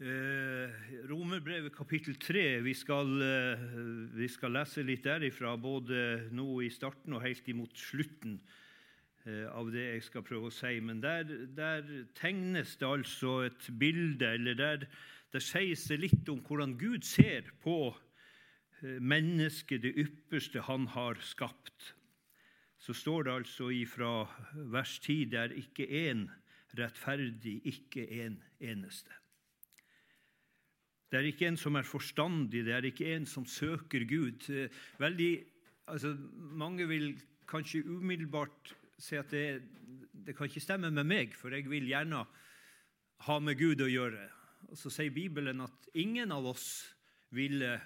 Eh, Romerbrevet kapittel 3. Vi skal, eh, vi skal, lese litt derifra, både nå i starten og helt imot slutten eh, av det jeg skal prøve å si. Men der, der tegnes det altså et bilde, eller der, der sies det litt om hvordan Gud ser på mennesket, det ypperste han har skapt. Så står det altså ifra vers 10 der ikke én rettferdig, ikke en eneste. Det er ikke en som er forstandig, det er ikke en som søker Gud. Veldig, altså, mange vil kanskje umiddelbart si at det, det, kan ikke stemme med meg, for jeg vil gjerne ha med Gud å gjøre. Og Så sier Bibelen at ingen av oss ville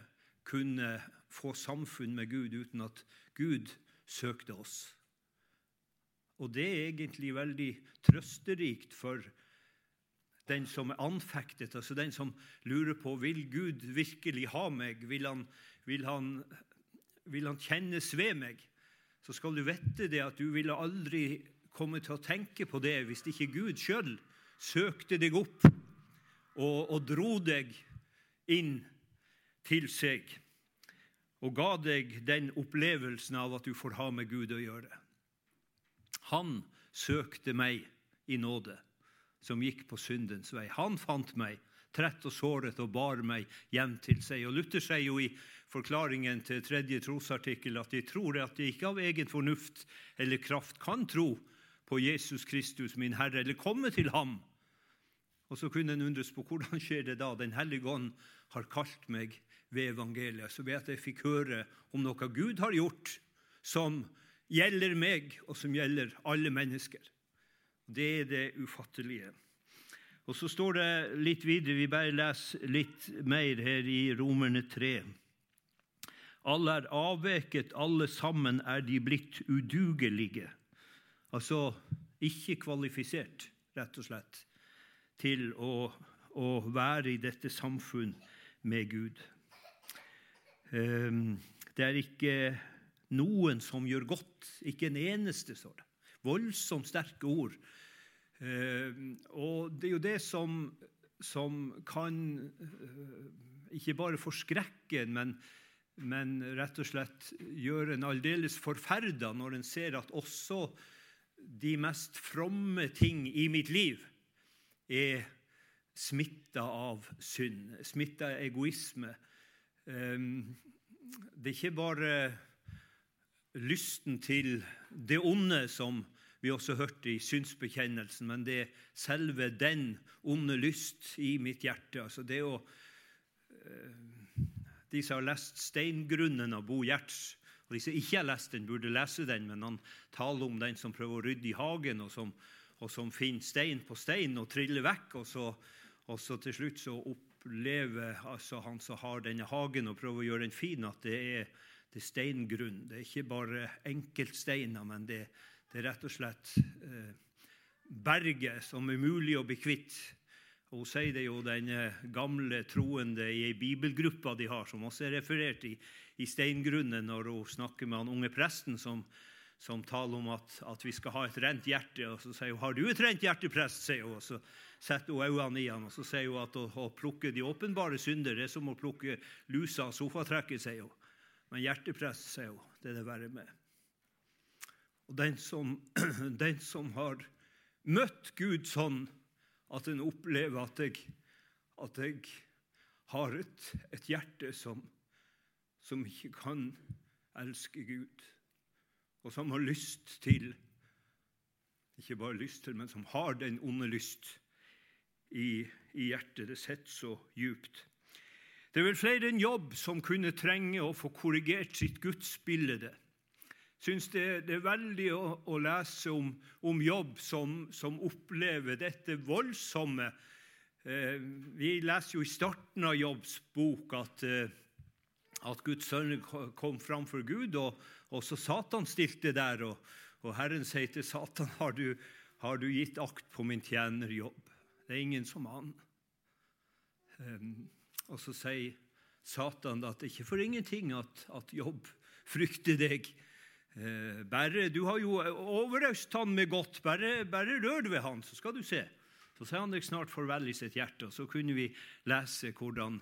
kunne få samfunn med Gud uten at Gud søkte oss. Og det er egentlig veldig trøsterikt for oss den som er anfektet, altså den som lurer på vil Gud virkelig ha meg, vil han, vil han, vil han kjennes ved meg, så skal du vite det at du ville aldri komme til å tenke på det hvis ikke Gud sjøl søkte deg opp og, og dro deg inn til seg og ga deg den opplevelsen av at du får ha med Gud å gjøre. Han søkte meg i nåde som gikk på syndens vei. Han fant meg, trett og såret, og bar meg hjem til seg. Og Luther sier jo i forklaringen til tredje trosartikkel at de tror at de ikke av egen fornuft eller kraft kan tro på Jesus Kristus, min Herre, eller komme til ham. Og så kunne en undres på hvordan skjer det da. Den hellige ånd har kalt meg ved evangeliet. Så vet jeg fikk høre om noe Gud har gjort, som gjelder meg, og som gjelder alle mennesker. Det er det ufattelige. Og Så står det litt videre, vi bare leser litt mer her i Romerne 3. Alle er avveket, alle sammen er de blitt udugelige. Altså ikke kvalifisert, rett og slett, til å, å være i dette samfunn med Gud. Ehm, det er ikke noen som gjør godt, ikke en eneste, står det. Voldsomt sterke ord Eh, og det er jo det som, som kan eh, ikke bare forskrekke en, men, men rett og slett gjøre en aldeles forferda når en ser at også de mest fromme ting i mitt liv er smitta av synd, smitta av egoisme. Eh, det er ikke bare lysten til det onde som vi også hørte i synsbekjennelsen, men det er selve den onde lyst i mitt hjerte. Altså det å, eh, De som har lest 'Steingrunnen' av Bo Gjerts, og de som ikke har lest den, burde lese den, men han taler om den som prøver å rydde i hagen, og som, og som finner stein på stein og triller vekk. Og så, og så til slutt så opplever altså han som har denne hagen, og prøver å gjøre den fin, at det er, det er steingrunn. Det er ikke bare enkeltsteiner, men det er det er rett og slett eh, berget som er mulig å bli kvitt. Og Hun sier det jo den eh, gamle troende i ei bibelgruppe de har, som også er referert i, i Steingrunnen, når hun snakker med han unge presten som, som taler om at, at, vi skal ha et rent hjerte. Og Så sier hun 'Har du et rent hjerte, prest?' sier hun. Og Så setter hun øynene i han, og så sier hun at å, å plukke de åpenbare synder det er som å plukke lusa av sofatrekket, sier hun. Men hjerteprest, sier hun, det er det verre med. Og den som, den som har møtt Gud sånn at en opplever at jeg, at jeg har et, et hjerte som, som, ikke kan elske Gud, og som har lyst til Ikke bare lyst til, men som har den onde lyst i, i hjertet. Det sitter så djupt. Det er vel flere enn jobb som kunne trenge å få korrigert sitt gudsbilde syns det, det, er veldig å, å lese om, om Jobb som, som, opplever dette voldsomme. Eh, vi leser jo i starten av Jobbs bok at, eh, at Guds sønn kom fram for Gud, og, også Satan stilte der. Og, og Herren sier til Satan, har du, har du, gitt akt på min tjener Jobb? Det er ingen som han. Eh, og så sier Satan at det er ikke for ingenting at, at Jobb frykter deg. Eh, bare, Du har jo overøst han med godt. Bare, bare rør ved han, så skal du se. Så sier han deg snart farvel i sitt hjerte. Og så kunne vi lese hvordan,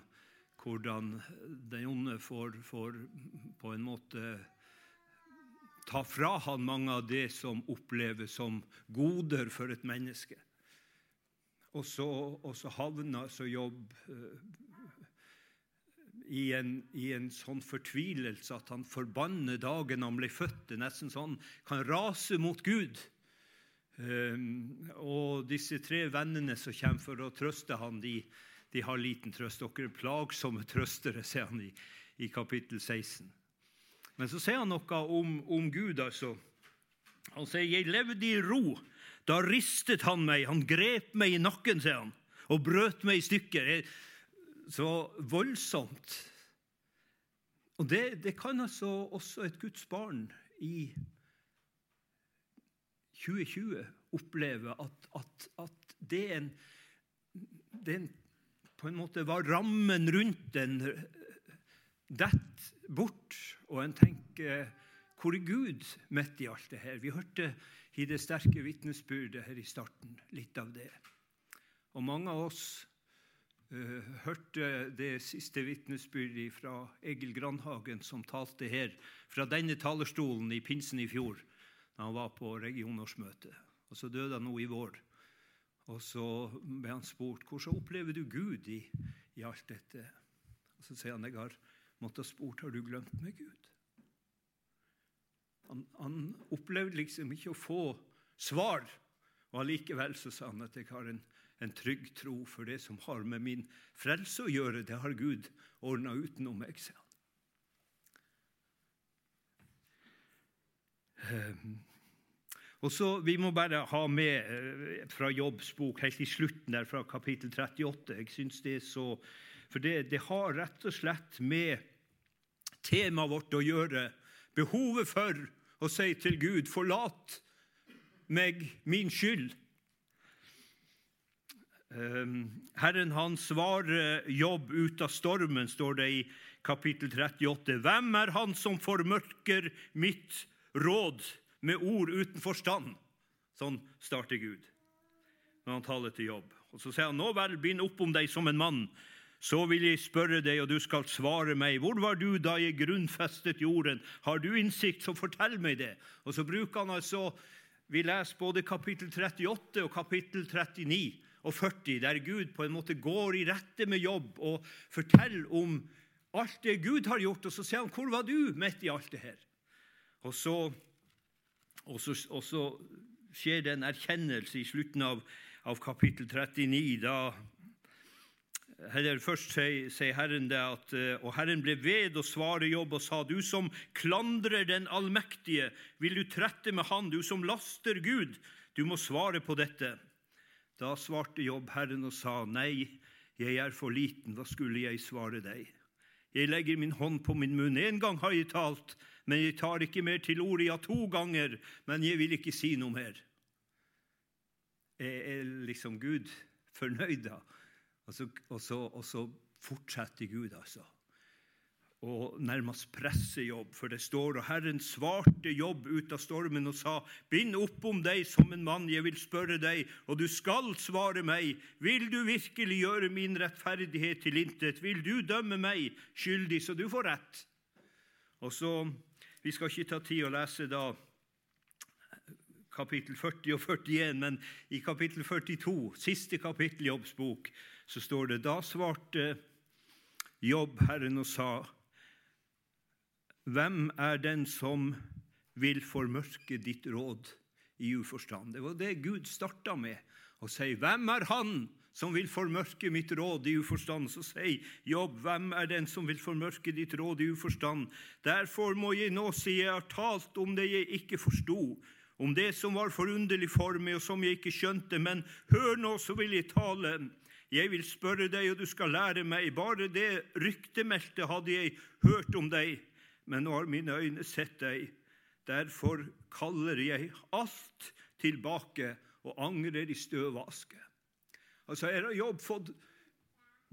hvordan den onde får, får på en måte ta fra han mange av det som oppleves som goder for et menneske. Og så, og så havner så jobb uh, i, en, i en, sånn fortvilelse at han forbanner dagen han ble født. Det er nesten sånn kan rase mot Gud. Um, og disse tre vennene som kommer for å trøste han, de, de har liten trøst. Dere er plagsomme trøstere, sier han i, i, kapittel 16. Men så sier han noe om, om Gud. altså. Han sier, 'Jeg levde i ro. Da ristet han meg. Han grep meg i nakken', sier han, 'og brøt meg i stykker'. Så voldsomt. Og det, det kan altså også et Guds barn i 2020 oppleve at, at, at det, en, det en, på en måte var rammen rundt den detter bort, og en tenker hvor er Gud midt i alt det her? Vi hørte i det sterke vitnesbyrdet her i starten litt av det. Og mange av oss hørte det siste vitnesbyrdet fra Egil Grandhagen, som talte her fra denne talerstolen i pinsen i fjor da han var på regionårsmøtet. Og Så døde han nå i vår. Og Så ble han spurt hvordan opplever du Gud i, i alt dette. Og Så sier han jeg har måttet spurt har du glemt meg, Gud. Han, han opplevde liksom ikke å få svar. Og Allikevel så sa han at jeg har en, en trygg tro for det som har med min frelse å gjøre. Det har Gud ordna utenom meg, sier han. Ehm, og så, Vi må bare ha med eh, fra Jobbs bok helt i slutten der fra kapittel 38. Jeg synes det er så, For det, det har rett og slett med temaet vårt å gjøre. Behovet for å si til Gud 'forlat meg min skyld'. Ehm, Herren han svarer Jobb ut av stormen, står det i kapittel 38. Hvem er han som formørker mitt råd med ord uten forstand. Sånn starter Gud når han taler til jobb. Og Så sier han, nå vel, bind opp om deg som en mann. Så vil jeg spørre deg, og du skal svare meg. Hvor var du da jeg grunnfestet jorden? Har du innsikt, så fortell meg det. Og så bruker han altså Vi leser både kapittel 38 og kapittel 39 og 40, der Gud på en måte går i rette med jobb og forteller om alt det Gud har gjort. Og så sier han, hvor var du midt i alt det her? Og så, og så, og så skjer det en erkjennelse i slutten av, av kapittel 39. da eller Først sier, Herren det at Og Herren ble ved å svare jobb og sa, du som klandrer den allmektige, vil du trette med han, du som laster Gud, du må svare på dette. Da svarte jobb Herren og sa, nei, jeg er for liten, hva skulle jeg svare deg? Jeg legger min hånd på min munn, en gang har jeg talt, men jeg tar ikke mer til orde, ja, to ganger, men jeg vil ikke si noe mer. Jeg er liksom Gud fornøyd da? Og så, og, så, og så, fortsetter Gud, altså. Og nærmest pressejobb, for det står og Herren svarte Jobb ut av stormen og sa:" Bind opp om deg som en mann, jeg vil spørre deg, og du skal svare meg. Vil du virkelig gjøre min rettferdighet til intet? Vil du dømme meg skyldig, så du får rett? Og så vi skal ikke ta tid å lese da kapittel 40 og 41, men i kapittel 42, siste kapittel i Jobbs bok, så står det da svarte Jobb Herren og sa:" Hvem er den som vil formørke ditt råd i uforstand? Det var det Gud starta med, å si. Hvem er han som vil formørke mitt råd i uforstand. Så sier Jobb, hvem er den som vil formørke ditt råd i uforstand? Derfor må jeg nå si jeg har talt om det jeg ikke forsto, om det som var forunderlig for meg, og som jeg ikke skjønte. Men hør nå, så vil jeg tale. Jeg vil spørre deg, og du skal lære meg. Bare det ryktemeldte hadde jeg hørt om deg, men nå har mine øyne sett deg. Derfor kaller jeg alt tilbake og angrer i støvaske. Altså, Her har Jobb fått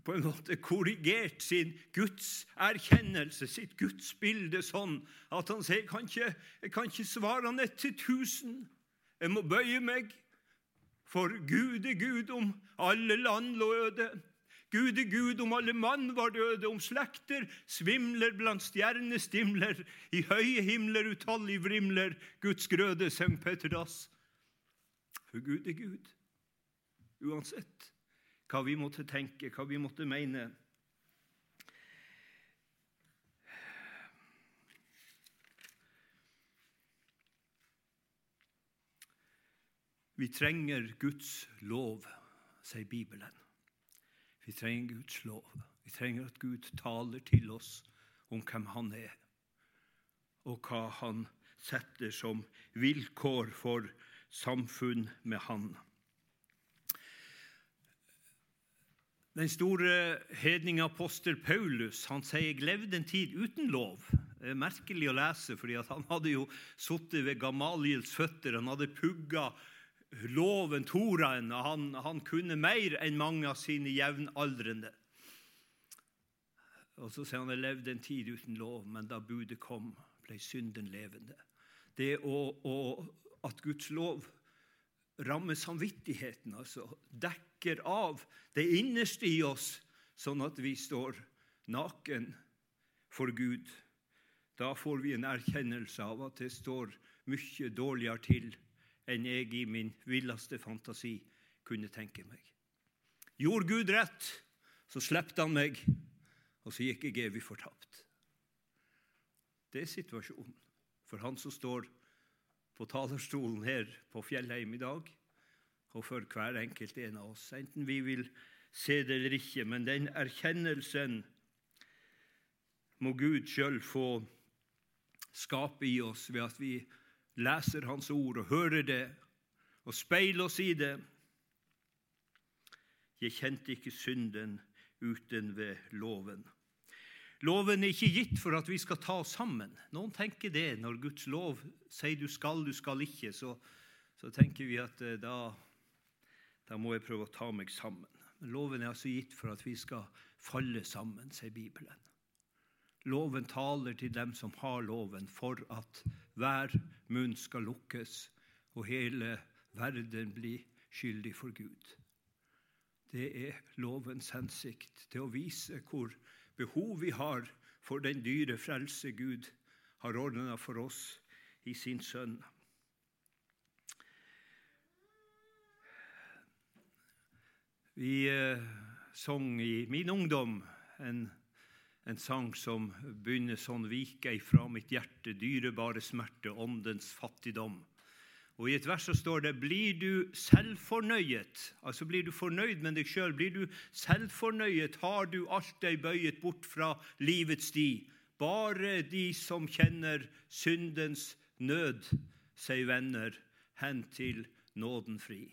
på en måte korrigert sin gudserkjennelse, sitt gudsbilde, sånn at han sier kan ikke, jeg kan ikke svare ett til tusen. Jeg må bøye meg For Gud er Gud om alle land lå øde. Gud er Gud om alle mann var døde, om slekter svimler blant stjernestimler, i høye himler utallig vrimler, Guds grøde sang Petras. For Gud er Gud, uansett hva vi måtte tenke, hva vi måtte mene. Vi trenger Guds lov, sier Bibelen. Vi trenger Guds lov. Vi trenger at Gud taler til oss om hvem Han er, og hva Han setter som vilkår for samfunn med Han. Den store hedningapostel Paulus han sier jeg en tid uten lov. Det er merkelig å lese, fordi han hadde jo sittet ved Gamaliels føtter. Han hadde pugga loven, Toraen, han, han kunne mer enn mange av sine jevnaldrende. Og så sier han at levde en tid uten lov, men da budet kom, ble synden levende. Det å, å, at Guds lov rammer samvittigheten, altså dekker av det innerste i oss, sånn at vi står naken for Gud. Da får vi en erkjennelse av at det står mye dårligere til enn jeg i min villeste fantasi kunne tenke meg. Gjorde Gud rett, så slepte han meg, og så gikk jeg evig fortapt. Det er situasjonen for han som står på talerstolen her på Fjellheim i dag, og for hver enkelt en av oss, enten vi vil se det eller ikke. Men den erkjennelsen må Gud sjøl få skape i oss ved at vi leser Hans ord og hører det og speiler oss i det. Jeg kjente ikke synden uten ved loven. Loven er ikke gitt for at vi skal ta oss sammen. Noen tenker det når Guds lov sier du skal, du skal ikke. Så, så tenker vi at eh, da, da, må jeg prøve å ta meg sammen. Men loven er altså gitt for at vi skal falle sammen, sier Bibelen. Loven taler til dem som har loven, for at hver munn skal lukkes, og hele verden blir skyldig for Gud. Det er lovens hensikt, til å vise hvor behov vi har for den dyre frelse Gud har ordna for oss i sin Sønn. Vi eh, sang i min ungdom en en sang som begynner sånn Vike ifra mitt hjerte, dyrebare smerte, åndens fattigdom. Og I et vers så står det blir du selvfornøyet, altså blir du fornøyd med deg sjøl. Blir du selvfornøyet, har du alt deg bøyet bort fra livets sti. Bare de som kjenner syndens nød, sier venner, hen til nåden fri.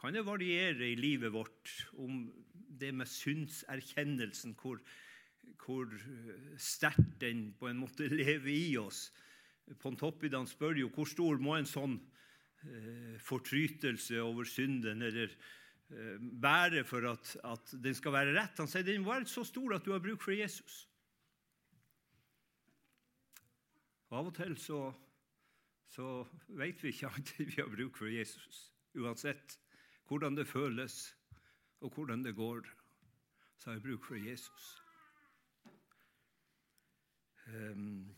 Kan det variere i livet vårt om det med syndserkjennelsen, hvor hvor sterkt den på en måte lever i oss. Pontoppidan spør jo hvor stor må en sånn eh, fortrytelse over synden eller eh, være for at, at, den skal være rett. Han sier den må være så stor at du har bruk for Jesus. Og Av og til så, så vet vi ikke at vi har bruk for Jesus. Uansett hvordan det føles og hvordan det går, så har jeg bruk for Jesus. Um,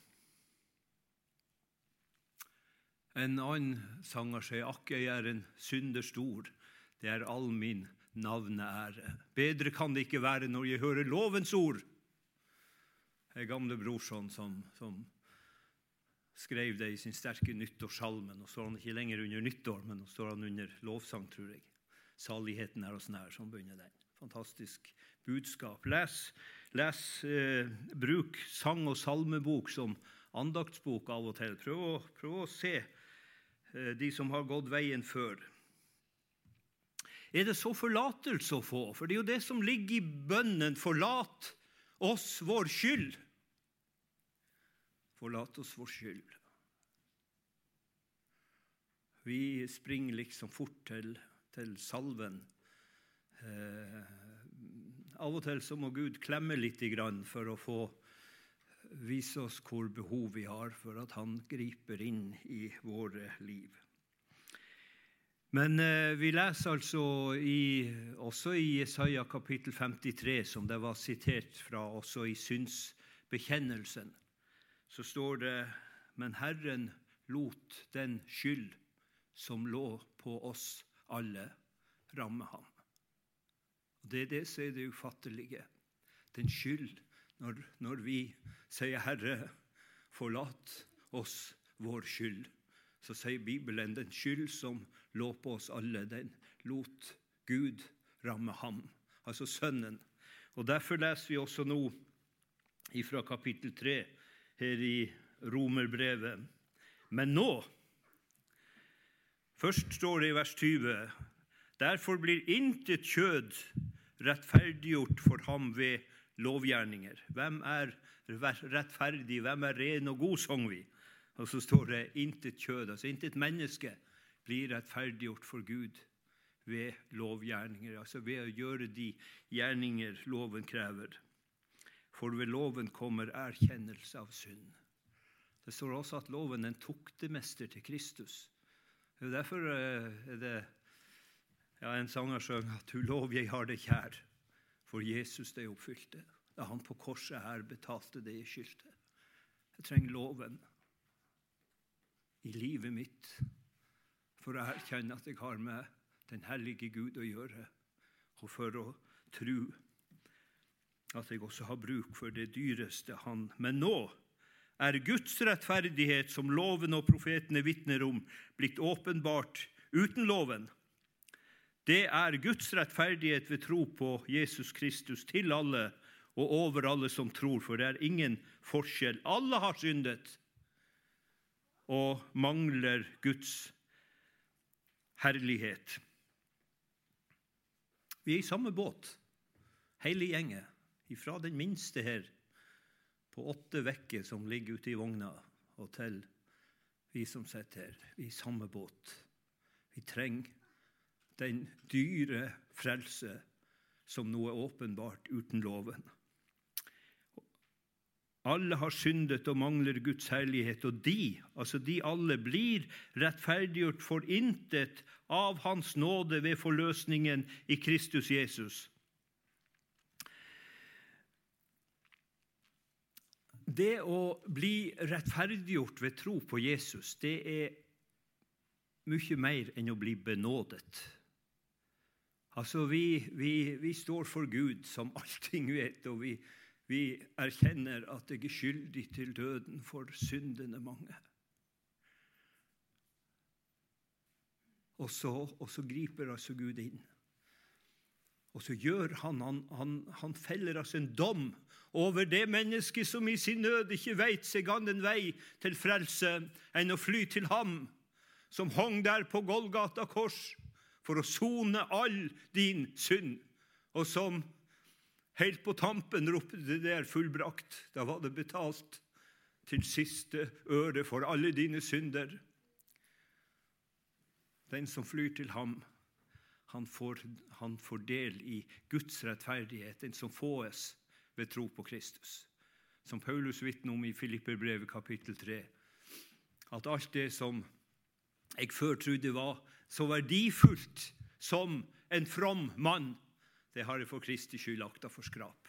en annen sanger sier akk jeg er en synder stor, det er all min navneære. Bedre kan det ikke være når jeg hører lovens ord. Er gamle brorson som, som skrev det i sin sterke nyttårssalme. Nå står han ikke lenger under nyttår, men nå står han under lovsang, tror jeg. Saligheten er oss nær, som begynner den. Fantastisk budskap. Les Les, eh, bruk sang- og salmebok som andaktsbok av og til. Prøv å, prøv å se eh, de som har gått veien før. Er det så forlatelse å få? For det er jo det som ligger i bønnen. Forlat oss vår skyld. Forlat oss vår skyld. Vi springer liksom fort til, til salven. Eh, av og til så må Gud klemme litt for å få vise oss hvor behov vi har for at Han griper inn i våre liv. Men eh, vi leser altså i, også i Jesaja kapittel 53, som det var sitert fra også i synsbekjennelsen, så står det Men Herren lot den skyld som lå på oss alle, ramme ham. Og Det er det som er det ufattelige. Den skyld når, når vi sier 'Herre, forlat oss vår skyld', så sier Bibelen den skyld som lå på oss alle, den lot Gud ramme ham, altså Sønnen. Og Derfor leser vi også nå fra kapittel 3 her i Romerbrevet. Men nå Først står det i vers 20.: Derfor blir intet kjød rettferdiggjort for ham ved lovgjerninger. Hvem er rettferdig, hvem er ren og god, sang vi. Og så står det intet kjød, altså intet menneske blir rettferdiggjort for Gud ved lovgjerninger, altså ved å gjøre de gjerninger loven krever. For ved loven kommer erkjennelse av synd. Det står også at loven er en tuktemester til Kristus. Det er Derfor eh, er det ja, en sanger sang at 'Du lov, jeg har det kjær', for Jesus det oppfylte. Da han på korset her betalte det jeg skyldte. Jeg trenger loven i livet mitt for å erkjenne at jeg har med den hellige Gud å gjøre, og for å tro at jeg også har bruk for det dyreste Han. Men nå er Guds rettferdighet, som loven og profetene vitner om, blitt åpenbart uten loven. Det er Guds rettferdighet ved tro på Jesus Kristus til alle og over alle som tror, for det er ingen forskjell. Alle har syndet og mangler Guds herlighet. Vi er i samme båt, hele gjengen, ifra den minste her på åtte vekker som ligger ute i vogna, og til vi som sitter her. Vi er i samme båt. Vi trenger den dyre frelse som nå er åpenbart uten loven. Alle har syndet og mangler Guds herlighet, og de, altså de alle, blir rettferdiggjort for intet av Hans nåde ved forløsningen i Kristus Jesus. Det å bli rettferdiggjort ved tro på Jesus, det er mye mer enn å bli benådet. Altså, vi, vi, vi står for Gud, som allting vet, og vi, vi erkjenner at jeg er skyldig til døden for syndene mange. Og så, og så griper altså Gud inn. Og så gjør han, han, han, han feller altså en dom over det mennesket som i sin nød ikke veit seg annen vei til frelse enn å fly til ham, som hong der på Golgata kors for å sone all din synd, og som Helt på tampen ropte det der fullbrakt. Da var det betalt til siste øre for alle dine synder. Den som flyr til ham, han får, han får del i Guds rettferdighet, den som fåes ved tro på Kristus. Som Paulus vitner om i Filipperbrevet kapittel 3. At alt det som jeg før trodde var så verdifullt som en from mann, det har jeg for Kristi skyld akta for skrap.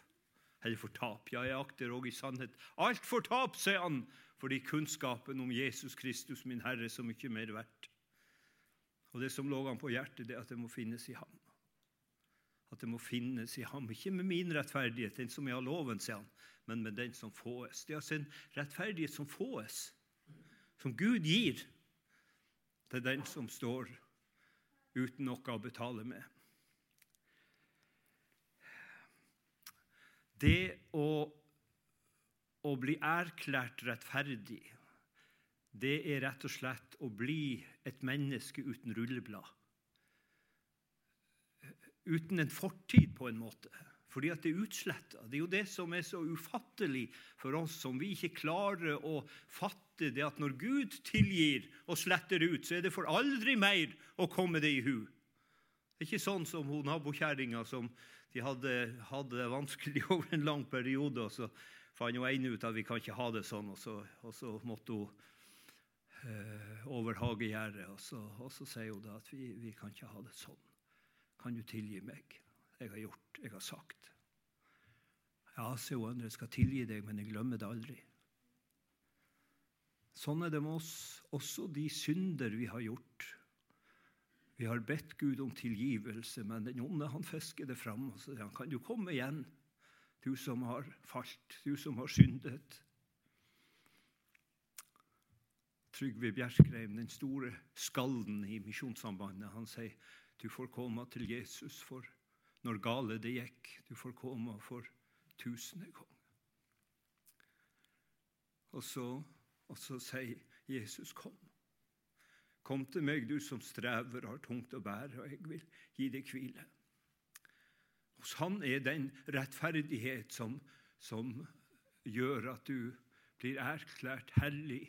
Eller for tap. Ja, jeg akter òg i sannhet alt for tap, sier han, fordi kunnskapen om Jesus Kristus, min Herre, er så mye mer verdt. Og det som lå han på hjertet, det er at det må finnes i ham. At det må finnes i ham. Ikke med min rettferdighet, den som jeg har loven, sier han, men med den som fåes. Det er altså en rettferdighet som fåes, som Gud gir til den som står uten noe å betale med. Det å, å bli erklært rettferdig, det er rett og slett å bli et menneske uten rulleblad. Uten en fortid, på en måte. Fordi at det er utsletta. Det er jo det som er så ufattelig for oss, som vi ikke klarer å fatte. Det At når Gud tilgir og sletter ut, så er det for aldri mer å komme det i hu. Det er ikke sånn som hun nabokjerringa som de hadde, hadde, det vanskelig over en lang periode. og Så fant hun ene ut at vi kan ikke ha det sånn, og så, og så måtte hun eh, over hagegjerdet, og, og, så sier hun da at vi, vi kan ikke ha det sånn. Kan du tilgi meg? Jeg har gjort, jeg har sagt. Ja, sier hun andre, jeg skal tilgi deg, men jeg glemmer det aldri. Sånn er det med oss, også de synder vi har gjort. Vi har bedt Gud om tilgivelse, men den onde han fisker det fram og sier han, kan du komme igjen, du som har falt, du som har syndet. Trygve Bjerkreim, den store skalden i Misjonssambandet, han sier du får komme til Jesus for når gale det gikk. Du får komme for tusende ganger. Og så, og så sier Jesus, kom. Kom til meg, du som strever og har tungt å bære, og jeg vil gi deg hvile. Hos Han er den rettferdighet som, som gjør at du blir erklært hellig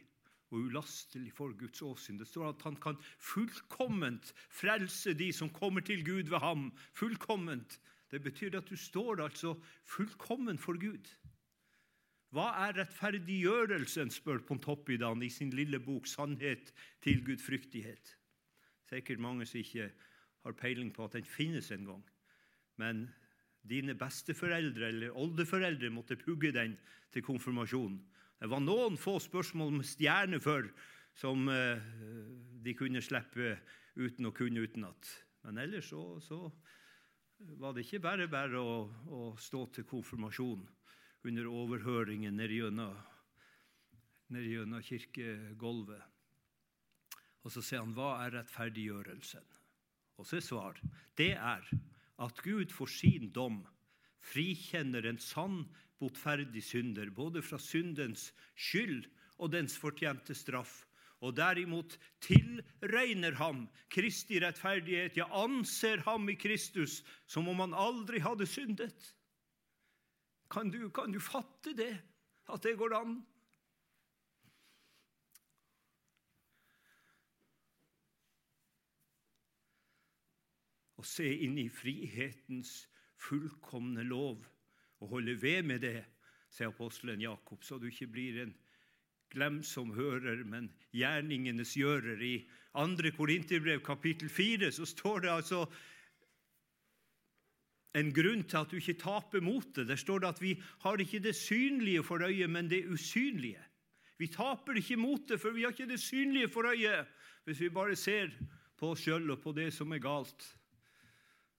og ulastelig for Guds åsyn. Det står at han kan fullkomment frelse de som kommer til Gud ved ham. Fullkomment. Det betyr at du står altså fullkommen for Gud. Hva er rettferdiggjørelsen, spør Pontoppidan i sin lille bok 'Sannhet til gudfryktighet'. Sikkert mange som ikke har peiling på at den finnes en gang. Men dine besteforeldre eller oldeforeldre måtte pugge den til konfirmasjonen. Det var noen få spørsmål med stjerne før som eh, de kunne slippe uten å kunne utenat. Men ellers så, så, var det ikke bare bare å, å stå til konfirmasjon under overhøringen nede gjennom kirkegulvet. Og så sier han, hva er rettferdiggjørelsen? Og så er svar, det er at Gud for sin dom frikjenner en sann botferdig synder, både fra syndens skyld og dens fortjente straff, og derimot tilregner ham Kristi rettferdighet, Jeg anser ham i Kristus som om han aldri hadde syndet. Kan du, kan du fatte det, at det går an? Å se inn i frihetens fullkomne lov og holde ved med det, sier apostelen Jakob, så du ikke blir en glemsom hører, men gjerningenes gjører. I 2. Korinterbrev kapittel 4 så står det altså en grunn til at du ikke taper motet. Der står det at vi har ikke det synlige for øyet, men det usynlige. Vi taper ikke motet, for vi har ikke det synlige for øyet. Hvis vi bare ser på oss sjøl og på det som er galt,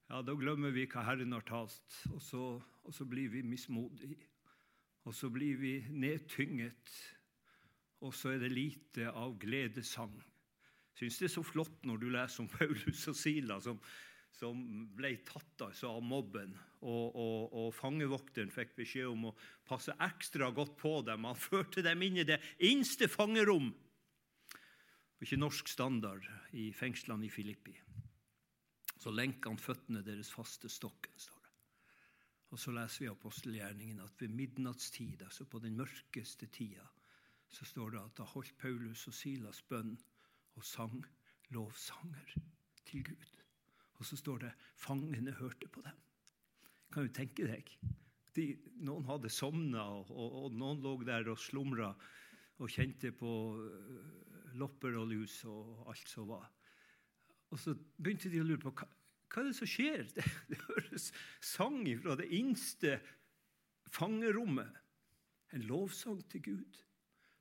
ja, da glemmer vi hva Herren har talt, og så, og så blir vi mismodige. Og så blir vi nedtynget, og så er det lite av gledesang. Syns det er så flott når du leser om Paulus og Sila som, som ble tatt altså av mobben, og, og, og, fangevokteren fikk beskjed om å passe ekstra godt på dem. Han førte dem inn i det innste fangerom. Ikke norsk standard i fengslene i Filippi. Så lenker han føttene deres fast til stokken, står det. Og så leser vi apostelgjerningen at ved midnattstid, altså på den mørkeste tida, så står det at da holdt Paulus og Silas bønn og sang lovsanger til Gud. Og så står det fangene hørte på dem. Kan du tenke deg? De, noen hadde sovna, og, og, og, noen lå der og slumra og kjente på uh, lopper og lus og alt som var. Og så begynte de å lure på hva, hva er det som skjer. Det, det høres sang fra det innste fangerommet. En lovsang til Gud.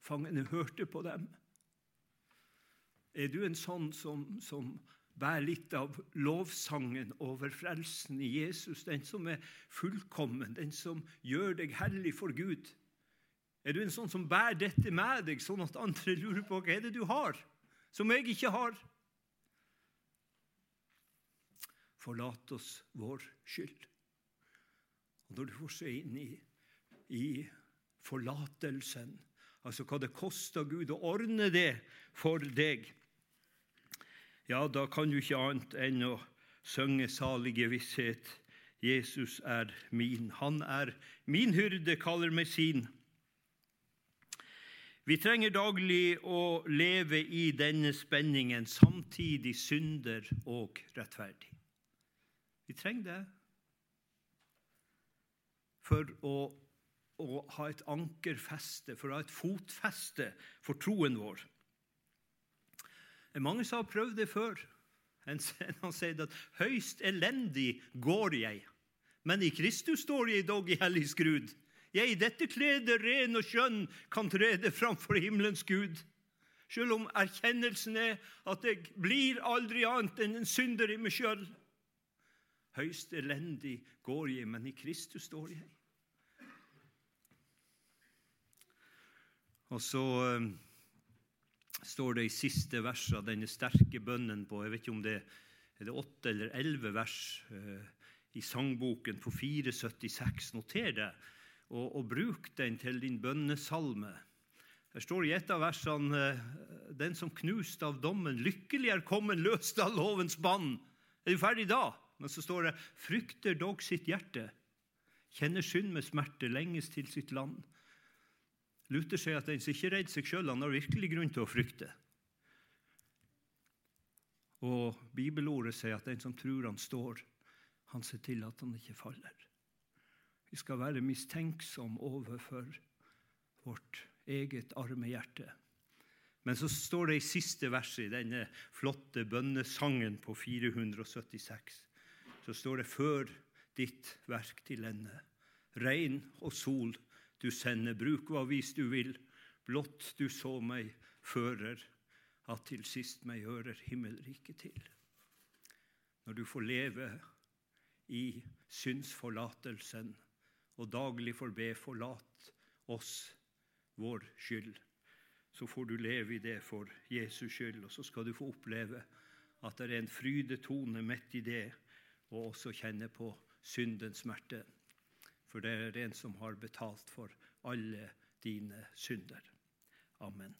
Fangene hørte på dem. Er du en sånn som, som bærer litt av lovsangen over frelsen i Jesus, den som er fullkommen, den som gjør deg hellig for Gud? Er du en sånn som bærer dette med deg, sånn at andre lurer på hva er det du har, som jeg ikke har? Forlat oss vår skyld. Og Når du får se inn i, i forlatelsen, altså hva det koster Gud å ordne det for deg, ja, da kan du ikke annet enn å synge salige visshet. Jesus er min. Han er min hyrde, kaller meg sin. Vi trenger daglig å leve i denne spenningen, samtidig synder og rettferdig. Vi trenger det for å, å ha et ankerfeste, for å ha et fotfeste for troen vår. Mange som har prøvd det før. Han sier at 'høyst elendig går jeg', men i Kristus står jeg dog i hellig skrud. Jeg i dette kledet ren og skjønn kan trede framfor himmelens Gud. Selv om erkjennelsen er at jeg blir aldri annet enn en synder i meg sjøl. Høyst elendig går jeg, men i Kristus står jeg. Og så uh, står det i siste vers av denne sterke bønnen på jeg vet ikke om det er det åtte eller elleve vers eh, i sangboken på 476. Noter det, og, og bruk den til din bønnesalme. Her står i et av versene uh, den som knust av dommen, lykkelig er kommet løst av lovens bann. Er du ferdig da? Men så står det frykter dog sitt hjerte, kjenner synd med smerte, lenges til sitt land. Luther sier at den som ikke er redd seg sjøl, har virkelig grunn til å frykte. Og bibelordet sier at den som tror han står, han ser til at han ikke faller. Vi skal være mistenksom overfor vårt eget arme hjerte. Men så står det i siste verset i denne flotte bønnesangen på 476 så står det 'før ditt verk til ende'. Regn og sol du sender, bruk hva vis du vil, blott du så meg fører, at til sist meg hører himmelriket til. Når du får leve i syndsforlatelsen og daglig får be 'forlat oss vår skyld', så får du leve i det for Jesus skyld, og så skal du få oppleve at det er en frydetone midt i det og også kjenne på syndens smerte. For det er en som har betalt for alle dine synder. Amen.